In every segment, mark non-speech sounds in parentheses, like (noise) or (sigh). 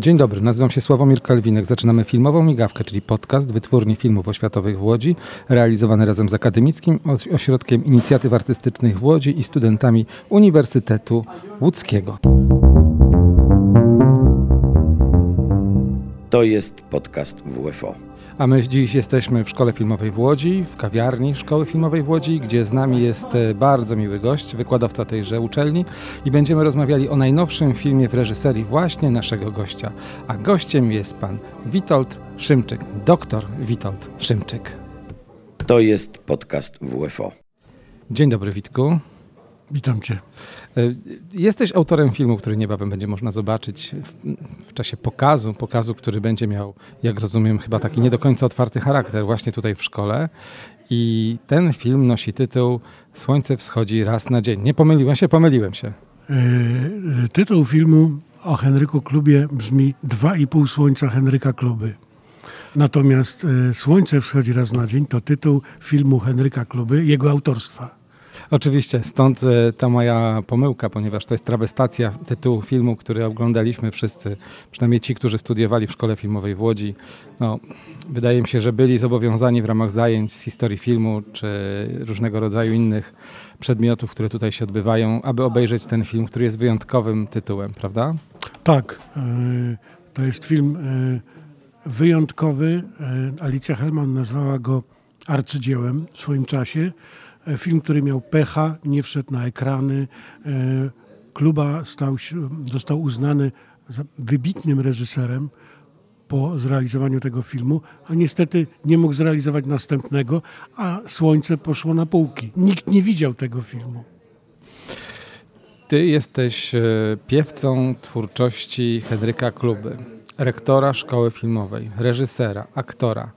Dzień dobry, nazywam się Sławomir Kalwinek. Zaczynamy filmową migawkę, czyli podcast Wytwórni Filmów Oświatowych w Łodzi, realizowany razem z Akademickim Ośrodkiem Inicjatyw Artystycznych w Łodzi i studentami Uniwersytetu Łódzkiego. To jest podcast WFO. A my dziś jesteśmy w Szkole Filmowej w Łodzi, w kawiarni Szkoły Filmowej w Łodzi, gdzie z nami jest e, bardzo miły gość, wykładowca tejże uczelni i będziemy rozmawiali o najnowszym filmie w reżyserii właśnie naszego gościa. A gościem jest pan Witold Szymczyk, doktor Witold Szymczyk. To jest podcast WFO. Dzień dobry Witku. Witam Cię. E, jesteś autorem filmu, który niebawem będzie można zobaczyć w, w, czasie pokazu, pokazu, który będzie miał, jak rozumiem, chyba taki nie do końca otwarty charakter właśnie tutaj w szkole. I ten film nosi tytuł Słońce wschodzi raz na dzień. Nie pomyliłem się, pomyliłem się. Yy, tytuł filmu o Henryku Klubie brzmi Dwa i pół słońca Henryka Kluby. Natomiast yy, Słońce wschodzi raz na dzień to tytuł filmu Henryka Kluby, jego autorstwa. Oczywiście, stąd e, ta moja pomyłka, ponieważ to jest trawestacja tytułu filmu, który oglądaliśmy wszyscy, przynajmniej ci, którzy studiowali w Szkole Filmowej w Łodzi. No, wydaje mi się, że byli zobowiązani w ramach zajęć z historii filmu, czy różnego rodzaju innych przedmiotów, które tutaj się odbywają, aby obejrzeć ten film, który jest wyjątkowym tytułem, prawda? Tak, e, to jest film e, wyjątkowy. Alicja Hellman nazwała go arcydziełem w swoim czasie. E, film, który miał pecha, nie wszedł na ekrany. E, Kluba stał został uznany wybitnym reżyserem po zrealizowaniu tego filmu, a niestety nie mógł zrealizować następnego, a Słońce poszło na półki. Nikt nie widział tego filmu. Ty jesteś e, piewcą twórczości Henryka Kluby, rektora szkoły filmowej, reżysera, aktora.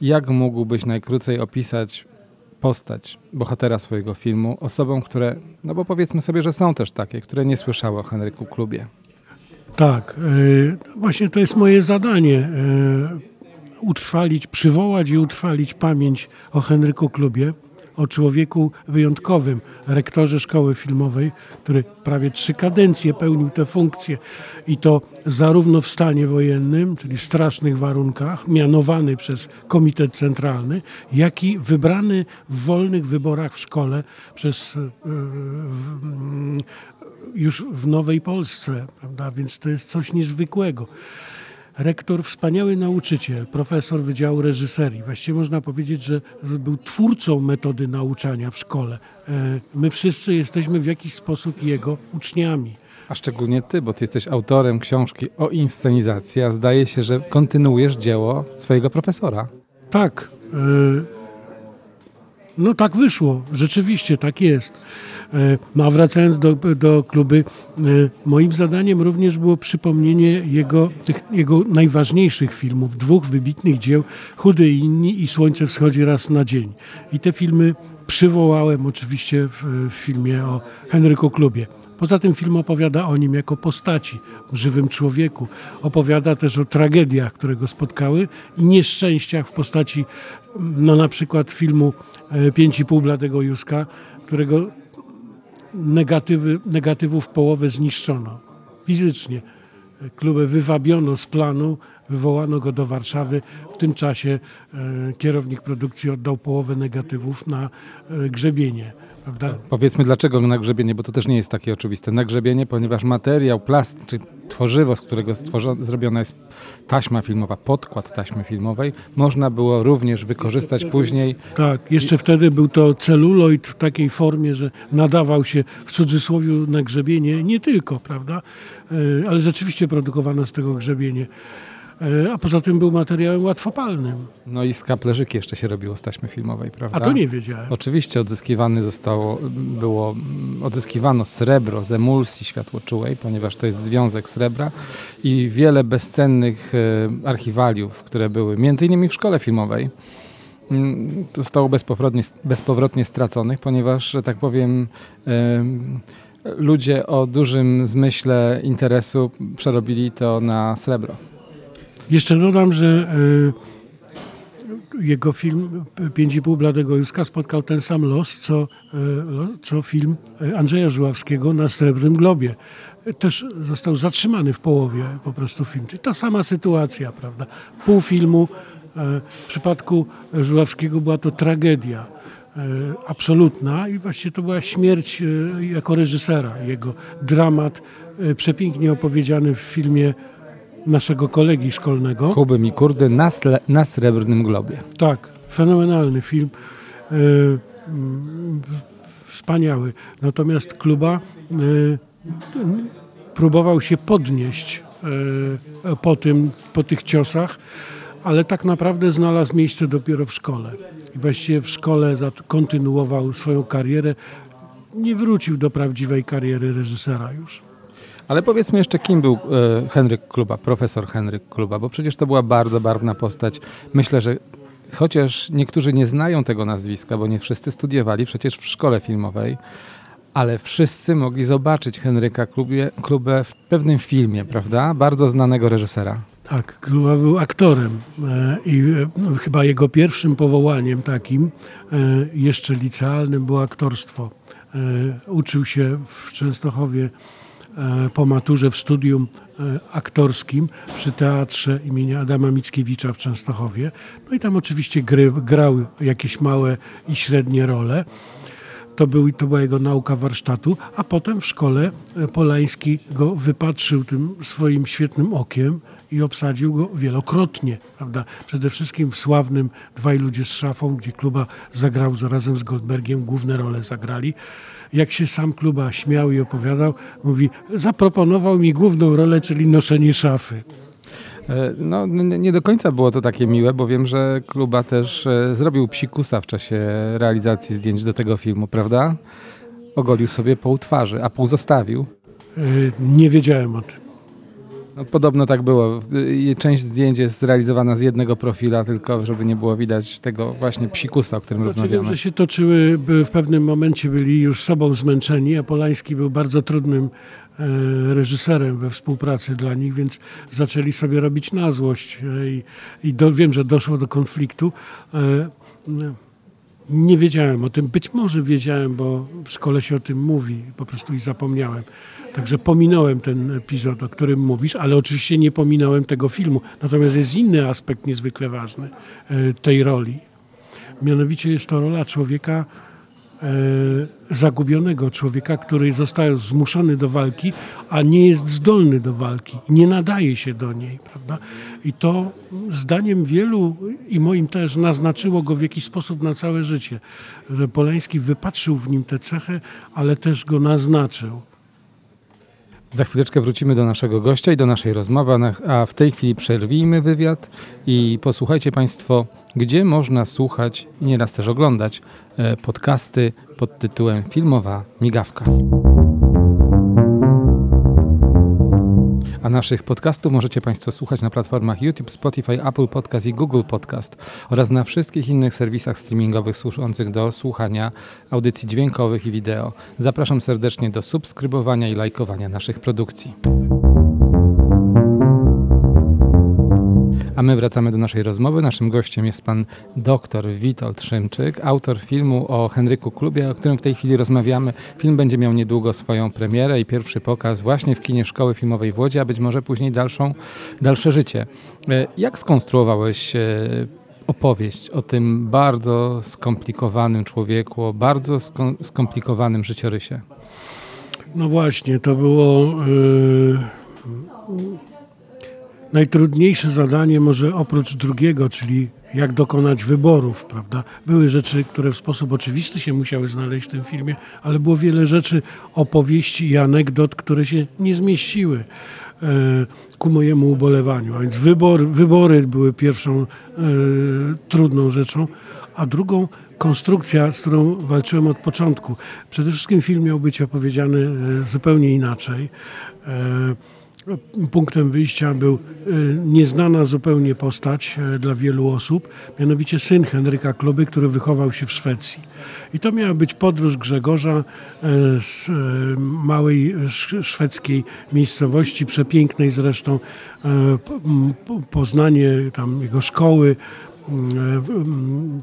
Jak mógłbyś najkrócej opisać postać bohatera swojego filmu osobom, które, no bo powiedzmy sobie, że są też takie, które nie słyszały o Henryku Klubie. Tak, e, właśnie to jest moje zadanie. E, utrwalić, przywołać i utrwalić pamięć o Henryku Klubie o człowieku wyjątkowym, rektorze szkoły filmowej, który prawie trzy kadencje pełnił tę funkcję i to zarówno w stanie wojennym, czyli w strasznych warunkach, mianowany przez Komitet Centralny, jak i wybrany w wolnych wyborach w szkole przez e, w, już w Nowej Polsce, prawda? więc to jest coś niezwykłego rektor, wspaniały nauczyciel, profesor Wydziału Reżyserii. Właściwie można powiedzieć, że był twórcą metody nauczania w szkole. E, my wszyscy jesteśmy w jakiś sposób jego uczniami. A szczególnie ty, bo ty jesteś autorem książki o inscenizacji, a zdaje się, że kontynuujesz dzieło swojego profesora. Tak. E, no tak wyszło, rzeczywiście tak jest. E, no a wracając do, do kluby, e, moim zadaniem również było przypomnienie jego, tych, jego najważniejszych filmów, dwóch wybitnych dzieł, Chudy i inni i Słońce wschodzi raz na dzień. I te filmy przywołałem oczywiście w, w filmie o Henryku Klubie. Poza tym film opowiada o nim jako postaci, żywym człowieku. Opowiada też o tragediach, które go spotkały i nieszczęściach w postaci no na przykład filmu e, Pięć i pół Bladego Józka, którego negatywy, negatywów połowę zniszczono fizycznie. Klubę wywabiono z planu, wywołano go do Warszawy. W tym czasie e, kierownik produkcji oddał połowę negatywów na e, grzebienie. Prawda? Powiedzmy dlaczego nagrzebienie, bo to też nie jest takie oczywiste. Nagrzebienie, ponieważ materiał, plast, czy tworzywo, z którego zrobiona jest taśma filmowa, podkład taśmy filmowej, można było również wykorzystać później. Tak, jeszcze wtedy był to celuloid w takiej formie, że nadawał się w cudzysłowie na grzebienie, nie tylko, prawda, e, ale rzeczywiście produkowano z tego grzebienie. E, a poza tym był materiałem łatwopalnym. No i skaplerzyki jeszcze się robiło z taśmy filmowej, prawda? A to nie wiedziałem. Oczywiście odzyskiwany zostało, było, odzyskiwano srebro z emulsji światłoczułej, ponieważ to jest związek srebra i wiele bezcennych e, archiwaliów, które były między innymi w szkole filmowej, mm, zostało bezpowrotnie, bezpowrotnie straconych, ponieważ, że tak powiem, ludzie o dużym zmyśle interesu przerobili to na srebro. Jeszcze dodam, że jego film Pięć i pół Bladego Józka spotkał ten sam los, co, e, co film Andrzeja Żuławskiego na Srebrnym Globie. Też został zatrzymany w połowie po prostu film. Czyli ta sama sytuacja, prawda? Pół filmu. W przypadku Żuławskiego była to tragedia absolutna i właściwie to była śmierć jako reżysera, jego dramat przepięknie opowiedziany w filmie naszego kolegi szkolnego. Kuby Mikurdy na, na Srebrnym Globie. Tak, fenomenalny film. E, wspaniały. Natomiast Kluba e, próbował się podnieść e, po, tym, po tych ciosach, ale tak naprawdę znalazł miejsce dopiero w szkole. I właściwie w szkole kontynuował swoją karierę. Nie wrócił do prawdziwej kariery reżysera już. Ale powiedzmy jeszcze, kim był e, Henryk Kluba, profesor Henryk Kluba, bo przecież to była bardzo barwna postać. Myślę, że chociaż niektórzy nie znają tego nazwiska, bo nie wszyscy studiowali przecież w szkole filmowej, ale wszyscy mogli zobaczyć Henryka Klubie, Klubę w pewnym filmie, prawda? Bardzo znanego reżysera. Tak, Kluba był aktorem e, i no, chyba jego pierwszym powołaniem takim, e, jeszcze licealnym, było aktorstwo. Uczył się w Częstochowie E, po maturze w studium e, aktorskim przy teatrze imienia Adama Mickiewicza w Częstochowie. No i tam oczywiście gry, grał jakieś małe i średnie role. To, był, to była jego nauka warsztatu, a potem w szkole e, Polański go wypatrzył tym swoim świetnym okiem i obsadził go wielokrotnie. Prawda? Przede wszystkim w sławnym Dwaj ludzie z szafą, gdzie Kluba zagrał razem z Goldbergiem, główne role zagrali jak się sam Kluba śmiał i opowiadał, mówi, zaproponował mi główną rolę, czyli noszenie szafy. E, no, nie do końca było to takie miłe, bo wiem, że Kluba też e, zrobił psikusa w czasie realizacji zdjęć do tego filmu, prawda? Ogolił sobie pół twarzy, a pół zostawił. E, nie wiedziałem o tym. No, podobno tak było. Część zdjęć jest zrealizowana z jednego profila, tylko żeby nie było widać tego właśnie psikusa, o którym znaczy, rozmawiamy. Wiem, że się toczyły, w pewnym momencie byli już sobą zmęczeni, a Polański był bardzo trudnym e, reżyserem we współpracy dla nich, więc zaczęli sobie robić na złość e, i, i do, wiem, że doszło do konfliktu. Nie wiedziałem o tym, być może wiedziałem, bo w szkole się o tym mówi, po prostu i zapomniałem. Także pominąłem ten epizod, o którym mówisz, ale oczywiście nie pominąłem tego filmu. Natomiast jest inny aspekt niezwykle ważny e, tej roli. Mianowicie jest to rola człowieka zagubionego, człowieka, który został zmuszony do walki, a nie jest zdolny do walki, nie nadaje się do niej. Prawda? I to zdaniem wielu i moim też naznaczyło go w jakiś sposób na całe życie, że Polański wypatrzył w nim tę cechę, ale też go naznaczył. Za chwileczkę wrócimy do naszego gościa i do naszej rozmowy, a w tej chwili przerwijmy wywiad i posłuchajcie Państwo, gdzie można słuchać i nieraz też oglądać e, podcasty pod tytułem Filmowa Migawka. A naszych podcastów możecie Państwo słuchać na platformach YouTube, Spotify, Apple Podcast i Google Podcast oraz na wszystkich innych serwisach streamingowych służących do słuchania audycji dźwiękowych i wideo. Zapraszam serdecznie do subskrybowania i lajkowania naszych produkcji. A my wracamy do naszej rozmowy. Naszym gościem jest pan dr Witold Szymczyk, autor filmu o Henryku Klubie, o którym w tej chwili rozmawiamy. Film będzie miał niedługo swoją premierę i pierwszy pokaz właśnie w kinie Szkoły Filmowej w Łodzi, a być może później dalszą, dalsze życie. E, jak skonstruowałeś e, opowieść o tym bardzo skomplikowanym człowieku, o bardzo skomplikowanym życiorysie? No właśnie, to było... Yy najtrudniejsze zadanie może oprócz drugiego, czyli jak dokonać wyborów, prawda? Były rzeczy, które w sposób oczywisty się musiały znaleźć w tym filmie, ale było wiele rzeczy, opowieści i anegdot, które się nie zmieściły e, ku mojemu ubolewaniu. A więc wybor, wybory były pierwszą e, trudną rzeczą, a drugą konstrukcja, z którą walczyłem od początku. Przede wszystkim film miał być opowiedziany e, zupełnie inaczej. E, punktem wyjścia był e, nieznana zupełnie postać e, dla wielu osób, mianowicie syn Henryka Kluby, który wychował się w Szwecji. I to miała być podróż Grzegorza e, z małej szwedzkiej miejscowości, przepięknej zresztą, poznanie tam jego szkoły,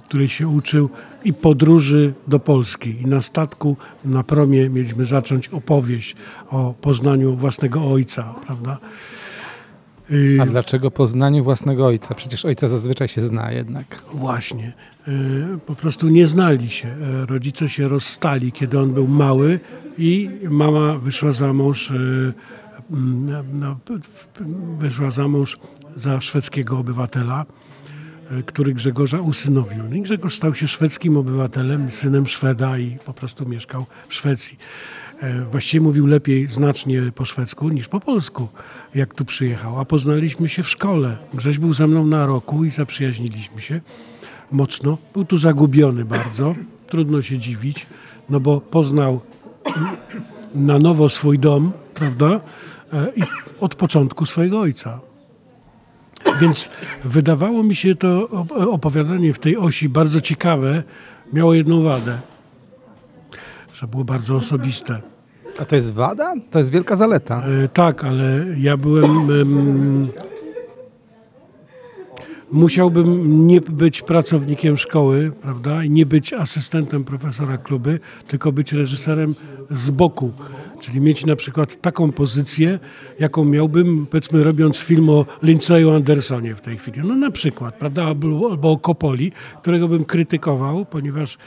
której się uczył i podróży do Polski. I na statku, na promie mieliśmy zacząć opowieść o poznaniu własnego ojca, prawda? Y, A dlaczego poznaniu własnego ojca? Przecież ojca zazwyczaj się zna jednak. Właśnie. Y, po prostu nie znali się. Y, rodzice się rozstali, kiedy on był mały i mama wyszła za mąż, mm, no, wyszła za mąż za szwedzkiego obywatela, który Grzegorza usynowił. No I Grzegorz stał się szwedzkim obywatelem, synem Szweda i po prostu mieszkał w Szwecji. E, właściwie mówił lepiej znacznie po szwedzku niż po polsku, jak tu przyjechał. A poznaliśmy się w szkole. Grześ był ze mną na roku i zaprzyjaźniliśmy się mocno. Był tu zagubiony bardzo. Trudno się dziwić, no bo poznał na nowo swój dom, prawda? E, I od początku swojego ojca. Więc wydawało mi się to opowiadanie w tej osi bardzo ciekawe. Miało jedną wadę że było bardzo osobiste. A to jest wada? To jest wielka zaleta. E, tak, ale ja byłem. Musiałbym nie być pracownikiem szkoły, prawda, i nie być asystentem profesora kluby, tylko być reżyserem z boku. Czyli mieć na przykład taką pozycję, jaką miałbym, powiedzmy, robiąc film o Lindsay'u Andersonie w tej chwili. No na przykład, prawda, albo, albo o Kopoli, którego bym krytykował, ponieważ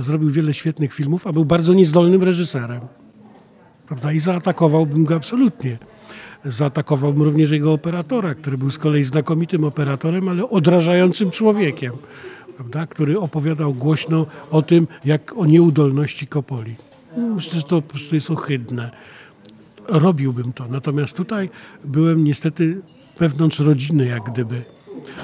zrobił wiele świetnych filmów, a był bardzo niezdolnym reżyserem. Prawda, i zaatakowałbym go absolutnie. Zaatakowałbym również jego operatora, który był z kolei znakomitym operatorem, ale odrażającym człowiekiem, prawda, który opowiadał głośno o tym, jak o nieudolności Kopoli. Myślę, że to po prostu jest ohydne. Robiłbym to. Natomiast tutaj byłem niestety wewnątrz rodziny, jak gdyby.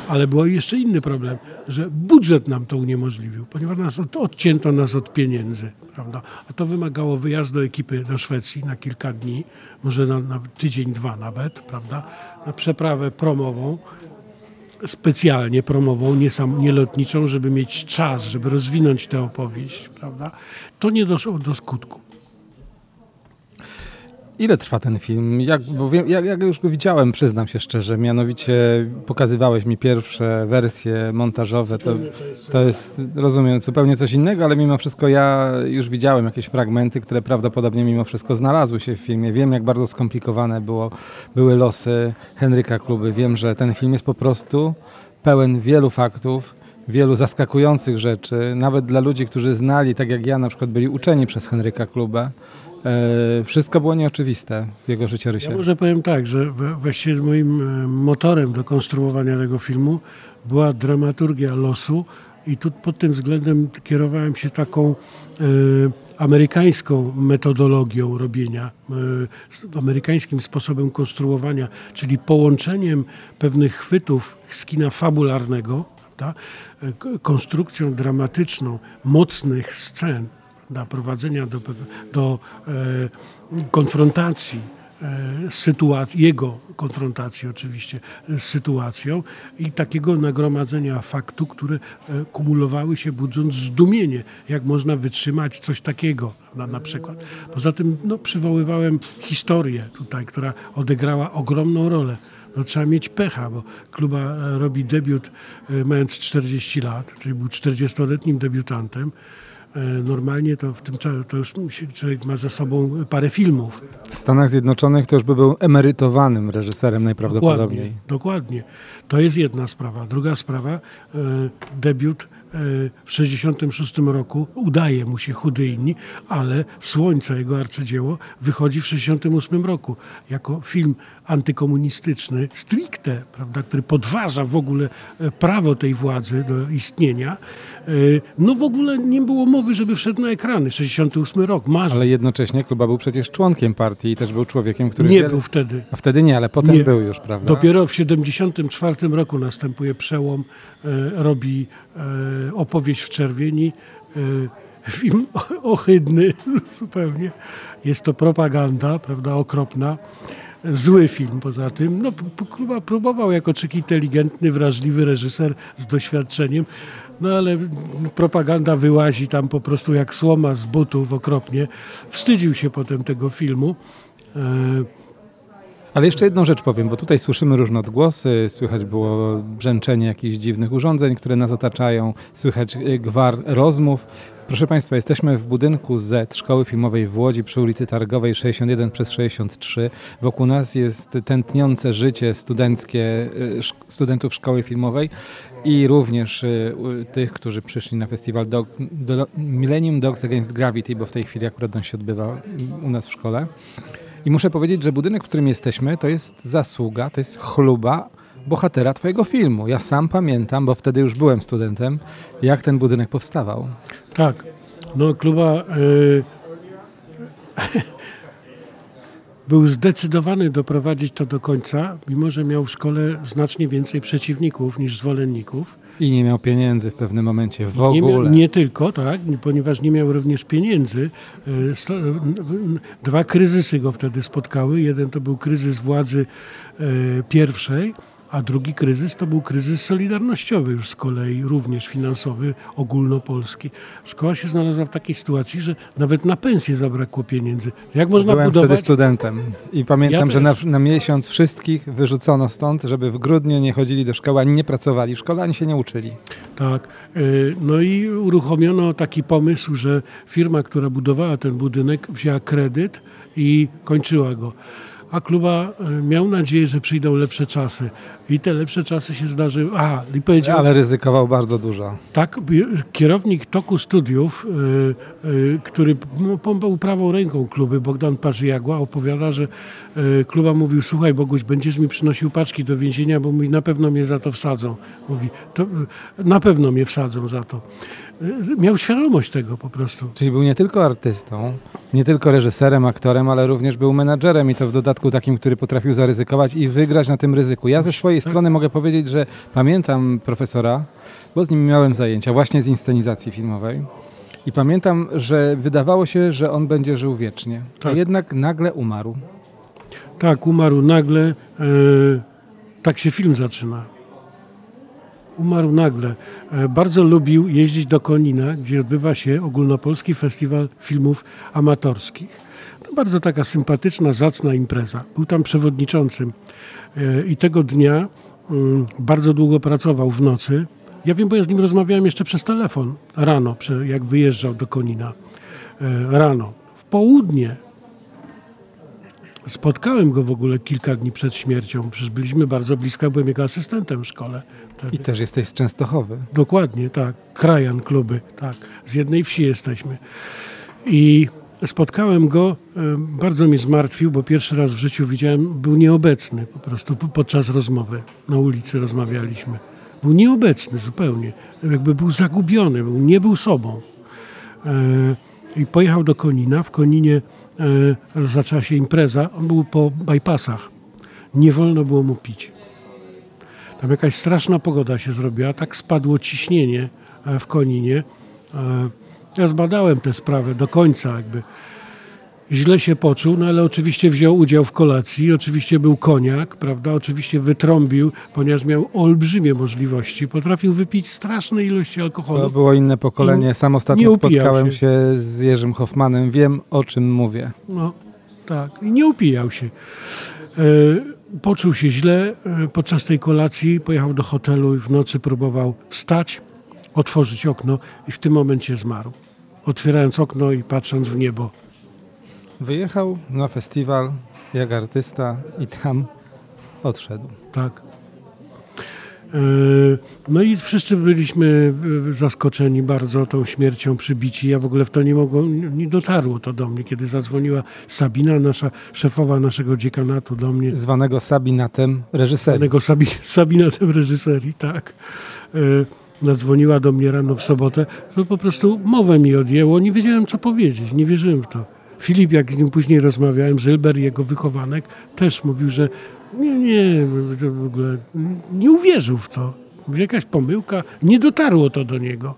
Ale był jeszcze inny problem, że budżet nam to uniemożliwił, ponieważ nas od, odcięto nas od pieniędzy, prawda? A to wymagało wyjazdu ekipy do Szwecji na kilka dni, może na, na tydzień, dwa nawet, prawda? Na przeprawę promową, specjalnie promową, nie, sam, nie lotniczą, żeby mieć czas, żeby rozwinąć tę opowieść, prawda? To nie doszło do skutku. Ile trwa ten film? Jak, bo wiem, jak, jak, już go widziałem, przyznam się szczerze, mianowicie pokazywałeś mi pierwsze wersje montażowe, to, to jest, rozumiem, zupełnie coś innego, ale mimo wszystko ja już widziałem jakieś fragmenty, które prawdopodobnie mimo wszystko znalazły się w filmie. Wiem, jak bardzo skomplikowane było, były losy Henryka Kluby. Wiem, że ten film jest po prostu pełen wielu faktów, wielu zaskakujących rzeczy, nawet dla ludzi, którzy znali, tak jak ja na przykład byli uczeni przez Henryka Klubę, wszystko było nieoczywiste w jego życiorysie. Ja może powiem tak, że właściwie moim e, motorem do konstruowania tego filmu była dramaturgia losu i tu pod tym względem kierowałem się taką e, amerykańską metodologią robienia, e, amerykańskim sposobem konstruowania, czyli połączeniem pewnych chwytów z kina fabularnego, e, konstrukcją dramatyczną mocnych scen, dla prowadzenia do, do e, konfrontacji e, sytuacji, jego konfrontacji oczywiście z sytuacją i takiego nagromadzenia faktu, które e, kumulowały się budząc zdumienie, jak można wytrzymać coś takiego na, na przykład. Poza tym no, przywoływałem historię tutaj, która odegrała ogromną rolę. No, trzeba mieć pecha, bo kluba robi debiut mając 40 lat, czyli był 40-letnim debiutantem. E, normalnie to w tym czasie to już człowiek ma za sobą parę filmów. W Stanach Zjednoczonych to już by był emerytowanym reżyserem najprawdopodobniej. Dokładnie, dokładnie. To jest jedna sprawa. Druga sprawa, e, debiut w 1966 roku udaje mu się chudyjni, ale Słońce, jego arcydzieło, wychodzi w 1968 roku jako film antykomunistyczny, stricte, prawda, który podważa w ogóle e, prawo tej władzy do istnienia. E, no w ogóle nie było mowy, żeby wszedł na ekrany. 68 rok, marzec. Ale jednocześnie Kluba był przecież członkiem partii i też był człowiekiem, który... Nie wiele... był wtedy. A wtedy nie, ale potem nie. był już, prawda? Dopiero w 74 roku następuje przełom, e, robi opowieść w czerwieni, film (laughs) ohydny zupełnie. Jest to propaganda, prawda, okropna zły film poza tym. No, próbował jako czyk inteligentny, wrażliwy reżyser z doświadczeniem, no ale propaganda wyłazi tam po prostu jak słoma z butów okropnie. Wstydził się potem tego filmu. Ale jeszcze jedną rzecz powiem, bo tutaj słyszymy różne odgłosy, słychać było brzęczenie jakichś dziwnych urządzeń, które nas otaczają, słychać y, gwar rozmów. Proszę Państwa, jesteśmy w budynku Z Szkoły Filmowej w Łodzi przy ulicy Targowej 61 przez 63. Wokół nas jest tętniące życie studenckie y, studentów Szkoły Filmowej i również y, tych, którzy przyszli na festiwal Dog, do, Millennium Dogs Against Gravity, bo w tej chwili akurat on się odbywa u nas w szkole. I muszę powiedzieć, że budynek, w którym jesteśmy, to jest zasługa, to jest chluba bohatera Twojego filmu. Ja sam pamiętam, bo wtedy już byłem studentem, jak ten budynek powstawał. Tak. No kluba y, (laughs) był zdecydowany doprowadzić to do końca, mimo że miał w szkole znacznie więcej przeciwników niż zwolenników. I nie miał pieniędzy w pewnym momencie w Nie, ogóle. miał, nie tylko, tak, ponieważ nie miał również pieniędzy. Sto- y, Dwa kryzysy go wtedy spotkały. Jeden to był kryzys władzy y, pierwszej, a drugi kryzys to był kryzys solidarnościowy już z kolei, również finansowy, ogólnopolski. Szkoła się znalazła w takiej sytuacji, że nawet na pensję zabrakło pieniędzy. Jak można Byłem wtedy budować? studentem i pamiętam, Ja że na, na miesiąc wszystkich wyrzucono stąd, żeby w grudniu nie chodzili do szkoły, ani nie pracowali w szkole, ani się nie uczyli. Tak. y, No i uruchomiono taki pomysł, że firma, która budowała ten budynek, wzięła kredyt i kończyła go. A kluba y, miał nadzieję, że przyjdą lepsze czasy. I te lepsze czasy się zdarzyły. A, i powiedział, Ale ryzykował bardzo dużo. tak, kierownik toku studiów, y, y, który pompał prawą ręką kluby, Bogdan Parzyjagła, opowiada, że kluba mówił, słuchaj Boguś, będziesz mi przynosił paczki do więzienia, bo mówi, na pewno mnie za to wsadzą. Mówi, to, na pewno mnie wsadzą za to. Y, Miał świadomość tego po prostu. Czyli był nie tylko artystą, nie tylko reżyserem, aktorem, ale również był menadżerem i to w dodatku takim, który potrafił zaryzykować i wygrać na tym ryzyku. Ja ze swojej strony mogę powiedzieć, że pamiętam profesora, bo z nim miałem zajęcia właśnie z inscenizacji filmowej i pamiętam, że wydawało się, że on będzie żył wiecznie, a Tak. jednak nagle umarł. Tak, umarł nagle. E, tak się film zaczyna. Umarł nagle. E, bardzo lubił jeździć do Konina, gdzie odbywa się ogólnopolski festiwal filmów amatorskich. To bardzo taka sympatyczna, zacna impreza. Był tam przewodniczącym e, i tego dnia mm, bardzo długo pracował w nocy. Ja wiem, bo ja z nim rozmawiałem jeszcze przez telefon rano, jak wyjeżdżał do Konina. E, Rano. W południe Spotkałem go w ogóle kilka dni przed śmiercią. Przecież byliśmy bardzo blisko, byłem jego asystentem w szkole. wtedy. I też jesteś z Częstochowy. Dokładnie, tak. Krajan kluby, tak. Z jednej wsi jesteśmy. I spotkałem go, e, bardzo mnie zmartwił, bo pierwszy raz w życiu widziałem, był nieobecny po prostu po- podczas rozmowy. Na ulicy rozmawialiśmy. Był nieobecny zupełnie. Jakby był zagubiony, był, nie był sobą. E, I pojechał do Konina. W Koninie zaczęła się impreza. On był po bypassach. Nie wolno było mu pić. Tam jakaś straszna pogoda się zrobiła, tak spadło ciśnienie e, w Koninie. E, Ja zbadałem tę sprawę do końca, jakby źle się poczuł, no ale oczywiście wziął udział w kolacji, oczywiście był koniak, prawda, oczywiście wytrąbił, ponieważ miał olbrzymie możliwości, potrafił wypić straszne ilości To alkoholu. było inne pokolenie. Sam nie ostatnio spotkałem się. się z Jerzym Hoffmanem. Wiem, o czym mówię. No, tak. I nie upijał się. E, poczuł się źle e, podczas tej kolacji, pojechał do hotelu i w nocy próbował wstać, otworzyć okno i w tym momencie zmarł. Otwierając okno i patrząc w niebo. Wyjechał na festiwal jak artysta i tam odszedł. Tak. E, No i wszyscy byliśmy zaskoczeni bardzo tą śmiercią, przybici. Ja w ogóle w to nie mogłem, nie dotarło to do mnie, kiedy zadzwoniła Sabina, nasza szefowa naszego dziekanatu do mnie. Zwanego Sabinatem reżyserem. Danego Sabi, Sabinatem reżyserii, tak. E, Zadzwoniła do mnie rano w sobotę, to po prostu mowę mi odjęło, nie wiedziałem co powiedzieć, nie wierzyłem w to. Filip, jak z nim później rozmawiałem, Zylber, jego wychowanek, też mówił, że nie, nie, w ogóle nie uwierzył w to. Jakaś pomyłka, nie dotarło to do niego.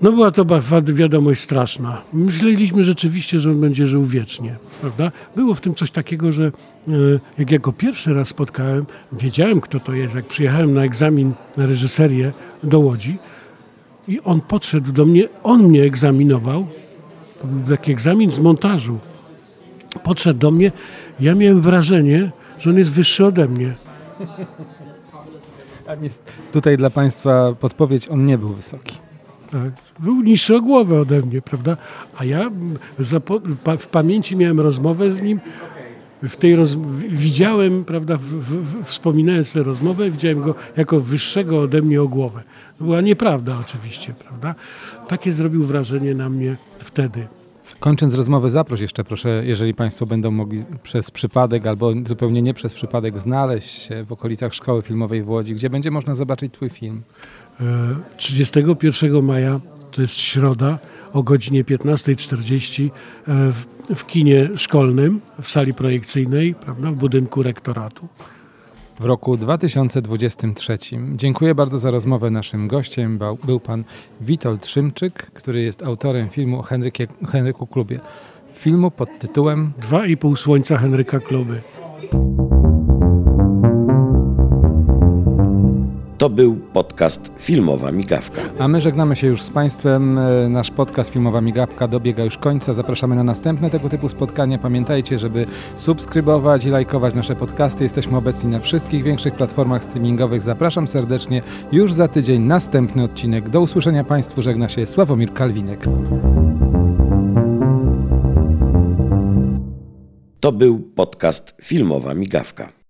No była to wiadomość straszna. Myśleliśmy rzeczywiście, że on będzie żył wiecznie, prawda? Było w tym coś takiego, że e, jak ja go pierwszy raz spotkałem, wiedziałem kto to jest. Jak przyjechałem na egzamin na reżyserię do Łodzi i on podszedł do mnie, on mnie egzaminował. Taki egzamin z montażu. podszedł do mnie. Ja miałem wrażenie, że on jest wyższy ode mnie. Tutaj dla Państwa podpowiedź, on nie był wysoki. Tak. Był niższy o głowę ode mnie, prawda? A ja w pamięci miałem rozmowę z nim. W tej roz... Widziałem, prawda, w, w, wspominając tę rozmowę, widziałem go jako wyższego ode mnie o głowę. To była nieprawda oczywiście, prawda? Takie zrobił wrażenie na mnie wtedy. Kończąc rozmowę, zaproś jeszcze proszę, jeżeli Państwo będą mogli przez przypadek albo zupełnie nie przez przypadek znaleźć się w okolicach Szkoły Filmowej w Łodzi, gdzie będzie można zobaczyć Twój film. 31 e, maja, to jest środa, o godzinie 15.40 e, w, w kinie szkolnym, w sali projekcyjnej, prawda, w budynku rektoratu w roku 2023. Dziękuję bardzo za rozmowę. Naszym gościem był pan Witold Szymczyk, który jest autorem filmu o Henrykie, Henryku Klubie. Filmu pod tytułem Dwa i pół słońca Henryka Kluby. To był podcast Filmowa Migawka. A my żegnamy się już z Państwem. E, nasz podcast Filmowa Migawka dobiega już końca. Zapraszamy na następne tego typu spotkania. Pamiętajcie, żeby subskrybować i lajkować nasze podcasty. Jesteśmy obecni na wszystkich większych platformach streamingowych. Zapraszam serdecznie już za tydzień następny odcinek. Do usłyszenia Państwu żegna się Sławomir Kalwinek. To był podcast Filmowa Migawka.